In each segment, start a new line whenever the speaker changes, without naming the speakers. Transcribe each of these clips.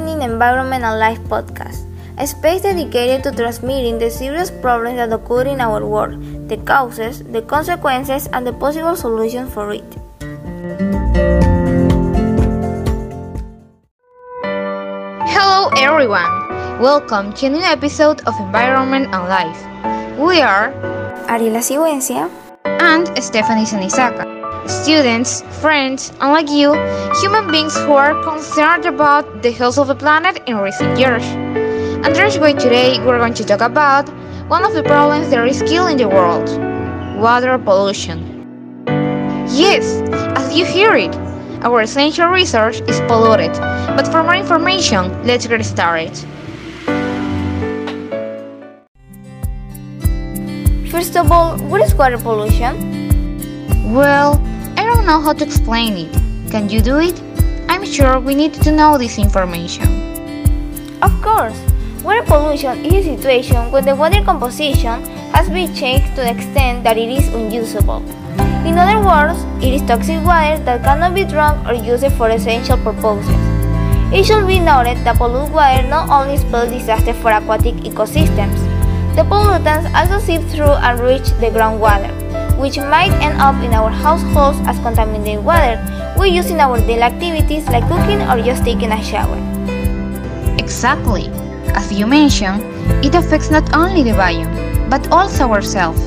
listening Environment and Life podcast, a space dedicated to transmitting the serious problems that occur in our world, the causes, the consequences, and the possible solutions for it.
Hello, everyone. Welcome to a new episode of Environment and Life. We are
Ariela Sigüencia
and Stephanie Senizaca, students, friends, and like you, human beings who are concerned about the health of the planet in recent years. And that's why today we're going to talk about one of the problems that is killing the world water pollution. Yes, as you hear it, our essential resource is polluted. But for more information, let's get started.
First of all, what is water pollution?
Well, don't know how to explain it. Can you do it? I'm sure we need to know this information.
Of course, water pollution is a situation when the water composition has been changed to the extent that it is unusable. In other words, it is toxic water that cannot be drunk or used for essential purposes. It should be noted that polluted water not only spells disaster for aquatic ecosystems, the pollutants also seep through and reach the groundwater, which might end up in our households as contaminated water we use in our daily activities like cooking or just taking a shower.
Exactly. As you mentioned, it affects not only the biome, but also ourselves.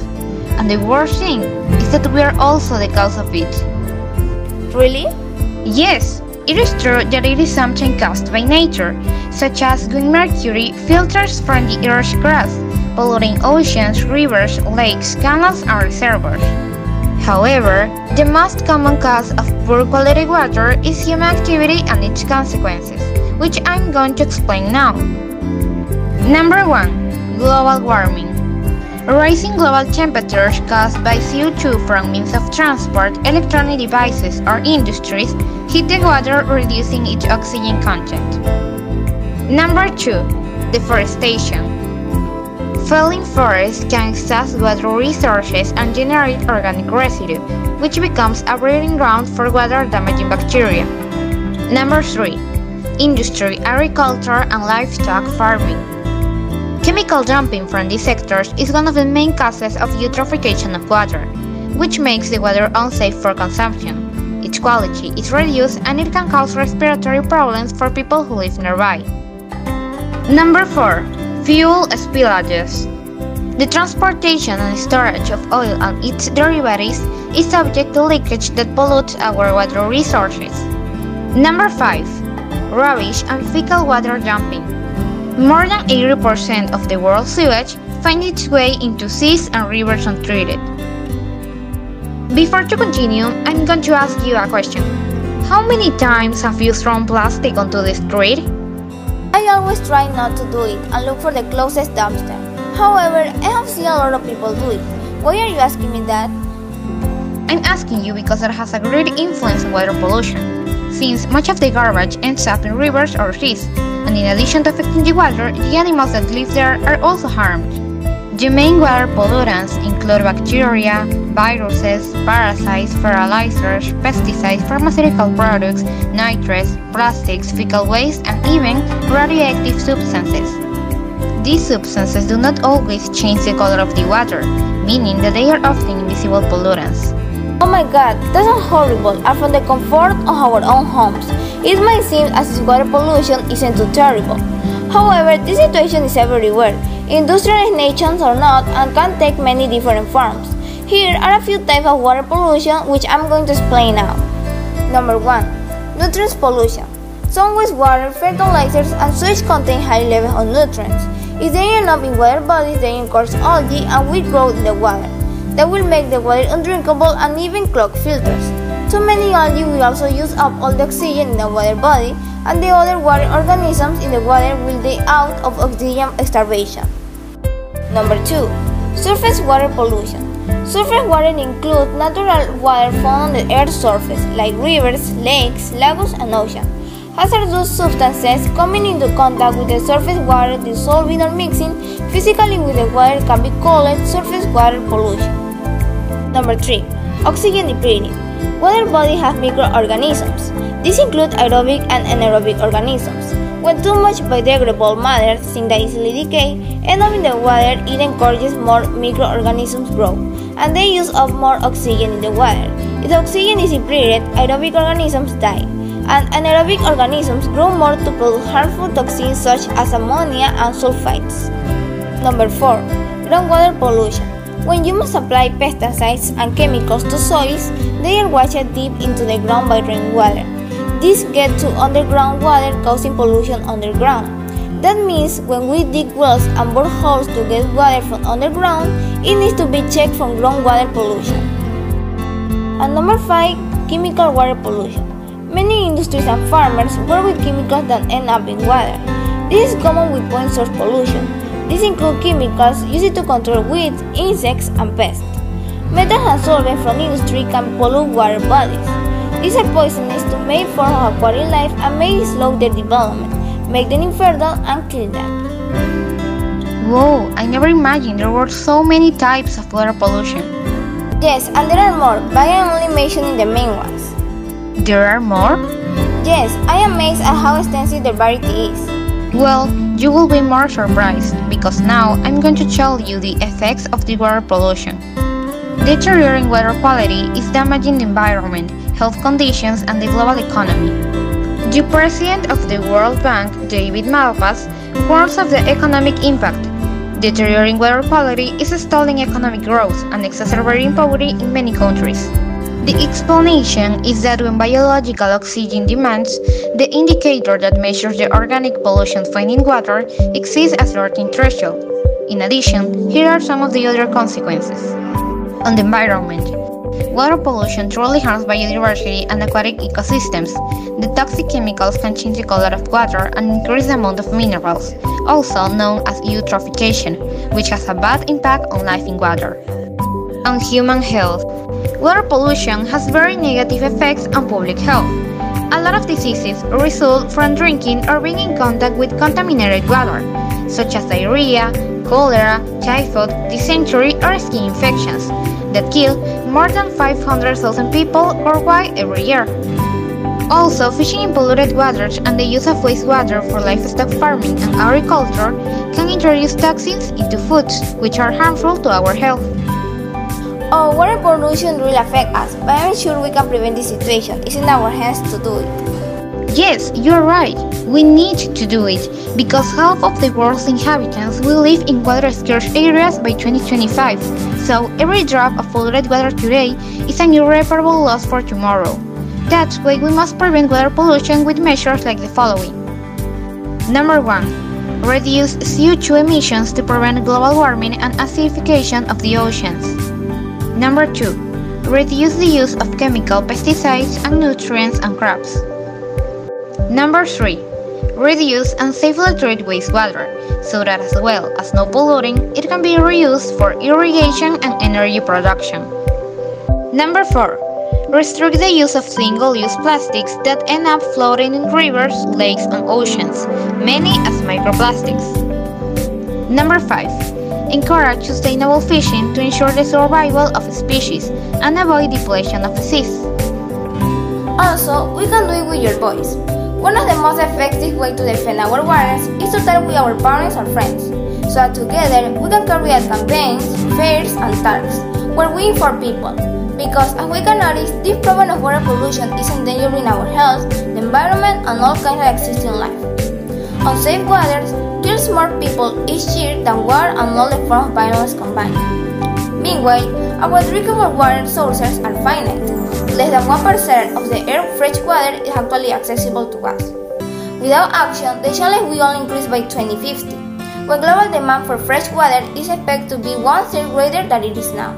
And the worst thing is that we are also the cause of it.
Really?
Yes, it is true that it is something caused by nature, such as when mercury filters from the Earth's crust, polluting oceans, rivers, lakes, canals, and reservoirs. However, the most common cause of poor quality water is human activity and its consequences, which I'm going to explain now. Number 1. Global warming. Rising global temperatures caused by CO2 from means of transport, electronic devices, or industries heat the water, reducing its oxygen content. Number 2. Deforestation. Felling forests can exhaust water resources and generate organic residue, which becomes a breeding ground for water-damaging bacteria. Number 3. Industry, agriculture, and livestock farming. Chemical dumping from these sectors is one of the main causes of eutrophication of water, which makes the water unsafe for consumption. Its quality is reduced and it can cause respiratory problems for people who live nearby. Number 4. Fuel spillages. The transportation and storage of oil and its derivatives is subject to leakage that pollutes our water resources. Number 5. Rubbish and fecal water dumping. More than 80% of the world's sewage finds its way into seas and rivers untreated. Before to continue, I'm going to ask you a question. How many times have you thrown plastic onto the street?
I always try not to do it and look for the closest dumpster. However, I have seen a lot of people do it. Why are you asking me that?
I'm asking you because it has a great influence on water pollution, since much of the garbage ends up in rivers or seas, and in addition to affecting the water, the animals that live there are also harmed. The main water pollutants include bacteria, viruses, parasites, fertilizers, pesticides, pharmaceutical products, nitrates, plastics, fecal waste, and even radioactive substances. These substances do not always change the color of the water, meaning that they are often invisible pollutants.
Oh my god, that sounds horrible and from the comfort of our own homes. It might seem as if water pollution isn't too terrible. However, this situation is everywhere, industrialized nations or not, and can take many different forms. Here are a few types of water pollution which I'm going to explain now. Number 1. Nutrients pollution. Some wastewater, fertilizers, and sewage contain high levels of nutrients. If they end up in water bodies, they encourage algae and weed growth in the water. That will make the water undrinkable and even clog filters. Too many algae will also use up all the oxygen in the water body, and the other water organisms in the water will die out of oxygen starvation. Number 2. Surface water pollution. Surface water includes natural water found on the Earth's surface, like rivers, lakes, lagoons, and oceans. Hazardous substances coming into contact with the surface water dissolving or mixing physically with the water can be called surface water pollution. Number 3. Oxygen depleting. Water bodies have microorganisms. These include aerobic and anaerobic organisms. When too much biodegradable matter, things that easily decay, end up in the water, it encourages more microorganisms grow, and they use up more oxygen in the water. If oxygen is depleted, aerobic organisms die, and anaerobic organisms grow more to produce harmful toxins such as ammonia and sulfites. Number 4. Groundwater pollution. When humans apply pesticides and chemicals to soils, they are washed deep into the ground by rainwater. This gets to underground water causing pollution underground. That means when we dig wells and boreholes to get water from underground, it needs to be checked for groundwater pollution. And number 5. Chemical water pollution. Many industries and farmers work with chemicals that end up in water. This is common with point source pollution. These include chemicals used to control weeds, insects, and pests. Metals and solvents from industry can pollute water bodies. These are poisonous forms of aquatic life and may slow their development, make them infertile, and kill them.
Whoa, I never imagined there were so many types of water pollution.
Yes, and there are more, but I am only mentioning the main ones.
There are more?
Yes, I am amazed at how extensive the variety is.
Well, you will be more surprised because now I'm going to tell you the effects of the water pollution. Deteriorating water quality is damaging the environment, health conditions, and the global economy. The president of the World Bank, David Malpass, warns of the economic impact. Deteriorating water quality is stalling economic growth and exacerbating poverty in many countries. The explanation is that when biological oxygen demands, the indicator that measures the organic pollution found in water, exceeds a certain threshold. In addition, here are some of the other consequences on the environment. Water pollution truly harms biodiversity and aquatic ecosystems. The toxic chemicals can change the color of water and increase the amount of minerals, also known as eutrophication, which has a bad impact on life in water. On human health, water pollution has very negative effects on public health. A lot of diseases result from drinking or being in contact with contaminated water, such as diarrhea, cholera, typhoid, dysentery, or skin infections that kill more than 500,000 people worldwide every year. Also, fishing in polluted waters and the use of wastewater for livestock farming and agriculture can introduce toxins into foods, which are harmful to our health.
Oh, water pollution really affects us, but I'm sure we can prevent this situation. It's in our hands to do it.
Yes, you're right. We need to do it because half of the world's inhabitants will live in water scarce areas by 2025. So every drop of polluted water today is an irreparable loss for tomorrow. That's why we must prevent water pollution with measures like the following. Number 1. Reduce CO2 emissions to prevent global warming and acidification of the oceans. Number 2. Reduce the use of chemical pesticides and nutrients on crops. Number 3. Reduce and safely treat wastewater, so that as well as no polluting, it can be reused for irrigation and energy production. Number 4. Restrict the use of single-use plastics that end up floating in rivers, lakes, and oceans, many as microplastics. Number 5. Encourage sustainable fishing to ensure the survival of species and avoid depletion of seas.
Also, we can do it with your voice. One of the most effective ways to defend our waters is to talk with our parents or friends, so that together we can carry out campaigns, fairs, and talks, where we inform people. Because as we can notice, this problem of water pollution is endangering our health, the environment, and all kinds of existing life. Unsafe waters kills more people each year than war and all the forms of violence combined. Meanwhile, our drinkable water sources are finite, Less than 1% of the Earth's fresh water is actually accessible to us. Without action, the challenge will only increase by 2050, when global demand for fresh water is expected to be one third greater than it is now.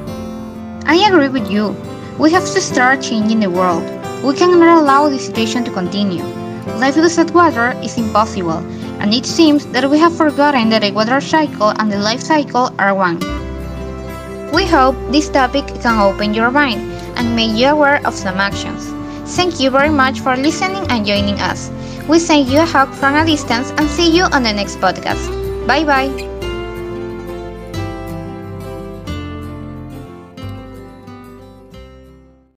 I agree with you. We have to start changing the world. We cannot allow this situation to continue. Life without water is impossible, and it seems that we have forgotten that the water cycle and the life cycle are one. We hope this topic can open your mind and make you aware of some actions. Thank you very much for listening and joining us. We send you a hug from a distance and see you on the next podcast. Bye bye.